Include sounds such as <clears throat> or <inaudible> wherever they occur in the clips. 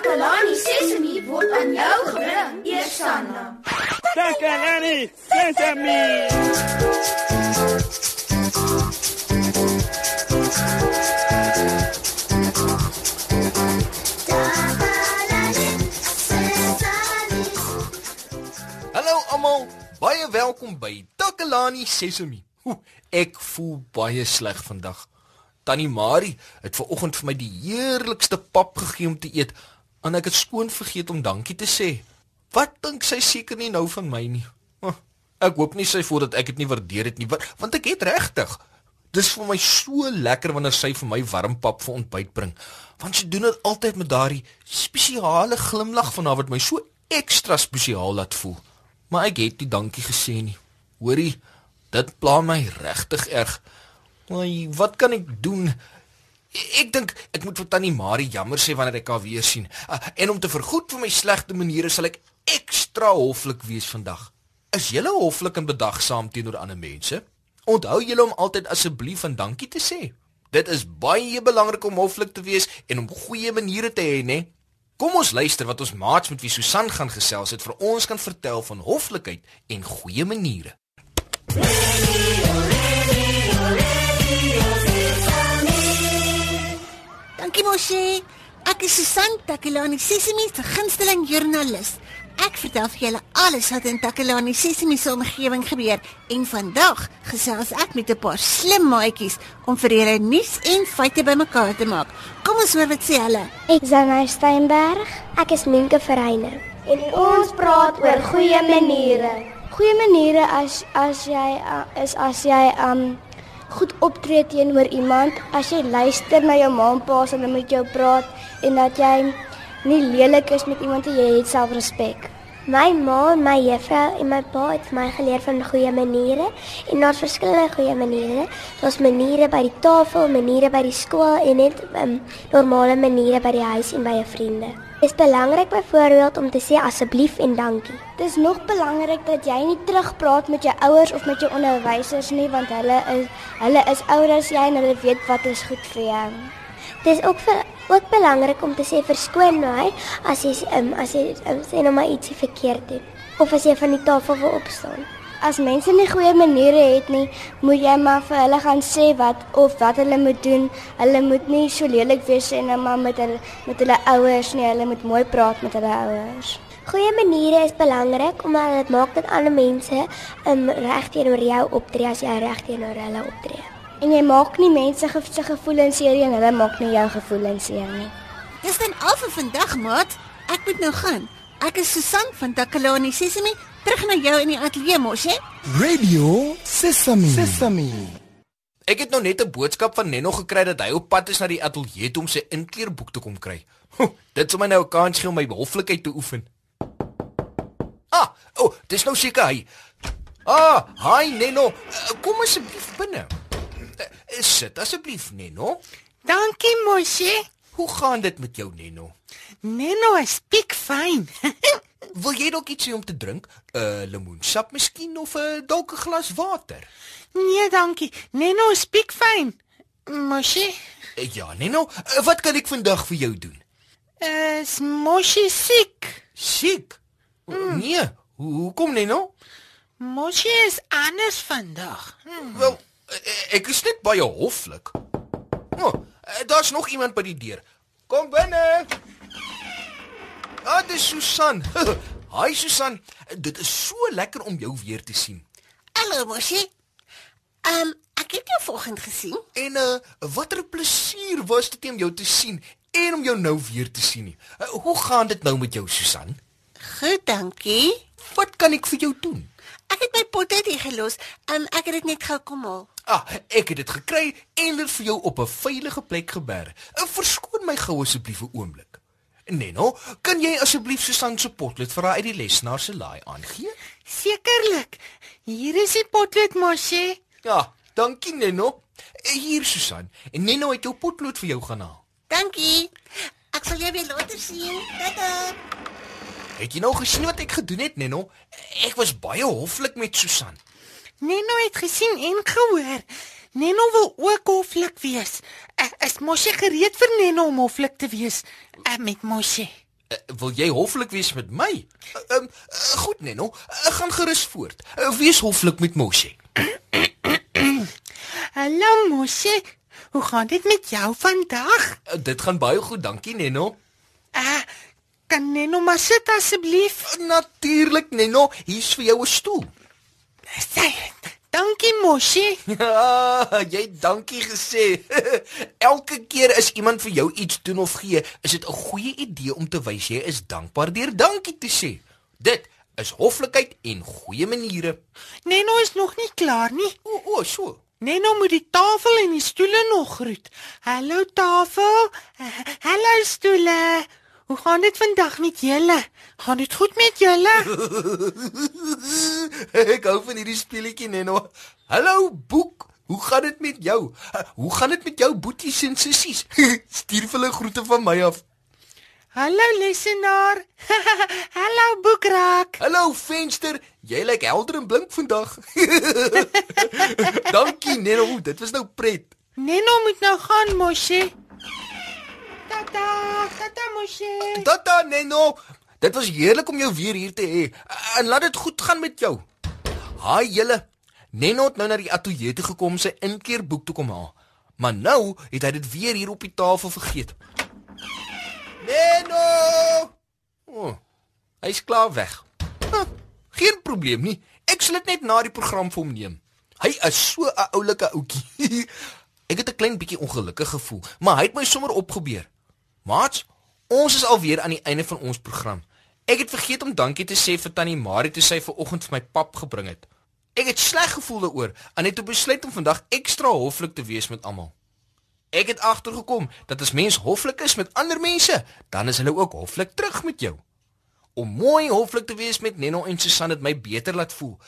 Takalani Sesemi word aan jou gebring, Eersanna. Takalani Sesemi. Hallo almal, baie welkom by Takalani Sesemi. Hoe, ek voel baie sleg vandag. Tannie Marie het ver oggend vir my die heerlikste pap gegee om te eet, en ek het skoon vergeet om dankie te sê. Wat dink sy seker nie nou van my nie? Huh, Ek hoop nie sy voel dat ek dit nie waardeer het nie, wa- want ek het regtig. Dis vir my so lekker wanneer sy vir my warm pap vir ontbyt bring, want sy doen dit altyd met daardie spesiale glimlag van haar wat my so ekstra spesiaal laat voel. Maar ek het nie dankie gesê nie. Hoorie, dit pla my regtig erg. Ai, wat kan ek doen? Ek dink ek moet vir tannie Marie jammer sê wanneer ek haar weer sien. Ah, En om te vergoed vir my slegte maniere sal ek ekstra hoflik wees vandag. Is jy hoflik en bedagsaam teenoor ander mense? Onthou julle om altyd asseblief en dankie te sê. Dit is baie belangrik om hoflik te wees en om goeie maniere te hê, né? Kom ons luister wat ons maats met wie Susan gaan gesels het vir ons kan vertel van hoflikheid en goeie maniere. Dankie Moshi. Ek is Susan Takelani Sesimi se gunsteling joernalis. Ek vertel vir julle alles wat in Takelani Sesimi se omgewing gebeur en vandag gesels ek met 'n paar slim maatjies om vir julle nuus en feite bymekaar te maak. Kom ons hoor wat sê hulle. Ek is Anna Steinberg. Ek is Minke Verheyne. En ons praat oor goeie maniere. Goeie maniere as as jy uh, is as jy um goed optree teenoor iemand, as jy luister na jou ma en pa as hulle met jou praat en dat jy nie lelik is met iemand nie, jy het selfrespek. My ma en my juffrou en my pa het my geleer van goeie maniere en daar's verskillende goeie maniere. Daar's maniere by die tafel, maniere by die skool en net um, normale maniere by die huis en by jou vriende. Dit is belangrik byvoorbeeld om te sê asseblief en dankie. Dit is nog belangrik dat jy nie terugpraat met jou ouers of met jou onderwysers nie want hulle is hulle is ouer as jy en hulle weet wat is goed vir jou. Dit is ook vir ook belangrik om te sê verskoon my as jy um, as jy um, sê nou maar ietsie verkeerd doen of as jy van die tafel wil opstaan. As mense nie goeie maniere het nie, moet jy maar vir hulle gaan sê wat of wat hulle moet doen. Hulle moet nie so lelik wees en nou maar met hulle met hulle ouers nie, hulle moet mooi praat met hulle ouers. Goeie maniere is belangrik omdat dit maak dat ander mense um, reg teenoor jou optree as jy reg teenoor hulle optree. En jy maak nie mense ge se gevoelens seer en hulle maak nie jou gevoelens seer nie. Dis dan al vir vandag, maat. Ek moet nou gaan. Ek is Susan van Takelani Sesimi. Terug na jou in die ateljee mos, hè? Radio Sesame. Sesame. Ek het nou net 'n boodskap van Nenno gekry dat hy op pad is na die ateljee om sy inkleerboek te kom kry. Ho, dit sal my nou 'n kans gee om my hoflikheid te oefen. Ah, o, oh, dis nou seker hy. Ah, hi Nenno. Uh, Kom asseblief binne. Uh, sit asseblief Nenno. Dankie Moshi. Hoe gaan dit met jou Nenno? Neno is pikfyn. <laughs> Wil jy dalk iets hê om te drink? 'n uh, Lemoensap miskien of 'n uh, dalk 'n glas water? nee, dankie. Neno is pikfyn. Moshi, Uh, ja, Nenno, uh, wat kan ek vandag vir jou doen? is Moshi siek. Siek? Mm. Nee, hoe hoekom Nenno? Moshi is anders vandag. Hm. Wel, eh, ek is net baie hoflik. Oh, daar's nog iemand by die deur. Kom binne. Ah, dis Susan. <laughs> Hi Susan. Dit is so lekker om jou weer te sien. Hallo Moshi. Ehm, um, ek het jou vanoggend gesien. En uh watter plesier was dit om jou te sien en om jou nou weer te sien. nie. Uh, hoe gaan dit nou met jou Susan? Goed, dankie. Wat kan ek vir jou doen? Ek het my pottet hier gelos. Ehm, um, ek het dit net gou kom haal. Ah, ek het dit gekry en dit vir jou op 'n veilige plek geberg. Uh, verskoon my gou asseblief 'n oomblik. Neno, kan jy asseblief Susan se potlood vir haar uit die lesenaar se laai aangee? Sekerlik. Hier is die potlood Moshi. Ja, dankie Neno. Eh, Hier Susan, en Neno het jou potlood vir jou gaan haal. Dankie. Ek sal jou weer later sien. Tata. Het jy nou gesien wat ek gedoen het, Neno? Ek was baie hoflik met Susan. Neno het gesien en gehoor. Neno wil ook hoflik wees. Uh, is Moshi gereed vir Neno om hoflik te wees uh, met Moshi? Uh, wil jy hoflik wees met my? Ehm uh, uh, goed, Neno. Uh, gaan gerus voort. Uh, wees hoflik met Moshe. <clears throat> Hallo Moshe. Hoe gaan dit met jou vandag? Uh, dit gaan baie goed, dankie, Neno. Uh, kan Neno maar sit asseblief? Uh, Natuurlik, Neno. Hier's vir jou 'n stoel. Sê, dankie Moshe. <laughs> Ja, jy dankie gesê. <laughs> Elke keer as iemand vir jou iets doen of gee, is dit 'n goeie idee om te wys jy is dankbaar deur dankie te sê. Dit is hoflikheid en goeie maniere. Neno is nog nie klaar nie. O, o, so. Neno moet die tafel en die stoele nog groet. Hallo tafel. Hallo stoele. Hoe gaan dit vandag met julle? Gaan dit goed met julle? <laughs> Ek hou van hierdie speletjie Neno. Hallo boek. Hoe gaan dit met jou? Hoe gaan dit met jou boeties en sissies? <laughs> Stuur vir hulle groete van my af. Hallo lesenaar. <laughs> Hallo boekrak. Hallo venster. Jy lyk helder en blink vandag. Dankie Neno. Dit was nou pret. Neno moet nou gaan Moshe. Tata, tata Moshe. Tata Neno. Dit was heerlik om jou weer hier te hê. En laat dit goed gaan met jou. Haai julle. Neno het nou na die ateljee toe gekom sy inkeerboek toe kom haal. Maar nou het hy dit weer hier op die tafel vergeet. Neno! Oh, hy's klaar weg. Huh, geen probleem nie. Ek sal dit net na die program vir hom neem. Hy is so 'n oulike ouetjie. <laughs> Ek het 'n klein bietjie ongelukkig gevoel, maar hy het my sommer opgebeur. Maats, ons is alweer aan die einde van ons program. Ek het vergeet om dankie te sê vir Tannie Marie toe sy ver oggend vir my pap gebring het. Ek het sleg gevoel daaroor en het besluit om vandag ekstra hoflik te wees met almal. Ek het agtergekom dat as mens hoflik is met ander mense, dan is hulle ook hoflik terug met jou. Om mooi hoflik te wees met Neno en Susan het my beter laat voel.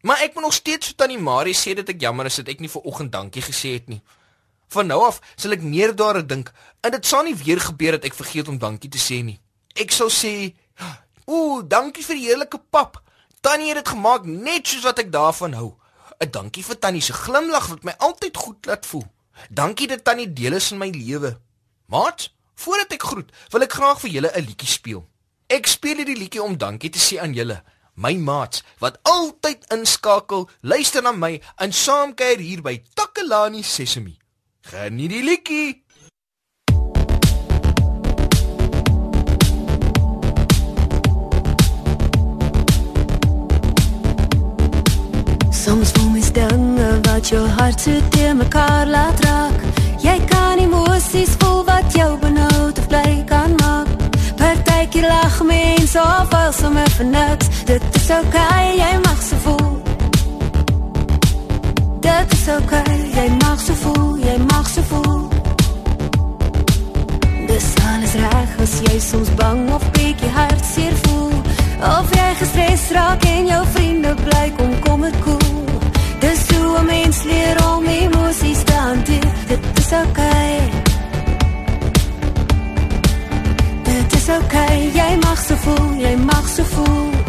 Maar ek moet nog steeds vir Tannie Marie sê dat ek jammer is dat ek nie vir oggend dankie gesê het nie. Van nou af sal ek meer daaroor dink en dit sal nie weer gebeur dat ek vergeet om dankie te sê nie. Ek sal sê, "Ooh, dankie vir die heerlike pap. Tannie het dit gemaak net soos wat ek daarvan hou. 'n Dankie vir Tannie se glimlag wat my altyd goed laat voel. Dankie dat Tannie deel is in my lewe. Maat, voordat ek groet, wil ek graag vir julle 'n liedjie speel. Ek speel hierdie liedjie om dankie te sê aan julle, my maats wat altyd inskakel, luister na my en saam kuier hier by Takalani Sesemi. Geniet die liedjie. Soms voel mens dinge wat jou hart so te mekaar laat raak. Jy kan emosies voel wat jou benoud of bly kan maak. Partykeer lag mens of al sommer vir niks. Dit is okay, jy mag so voel. Dit is okay, as jy soms bang of bietjie hartseer voel. Of jy gestres raak en jou vriende bly kom kom dit cool. Dis hoe 'n mens leer om emosies te hanteer. Dit is okay. Dit is okay, jy mag so voel, jy mag so voel.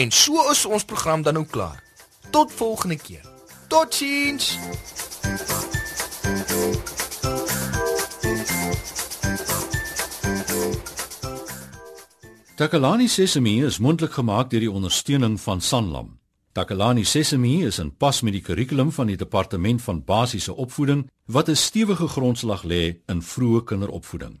En so is ons program dan nou klaar. Tot volgende keer. Totsiens. Takalani Sesemi is mondelik gemaak deur die ondersteuning van Sanlam. Takalani Sesemi is in pas met die kurrikulum van die departement van basiese opvoeding wat 'n stewige grondslag lê in vroeë kinderopvoeding.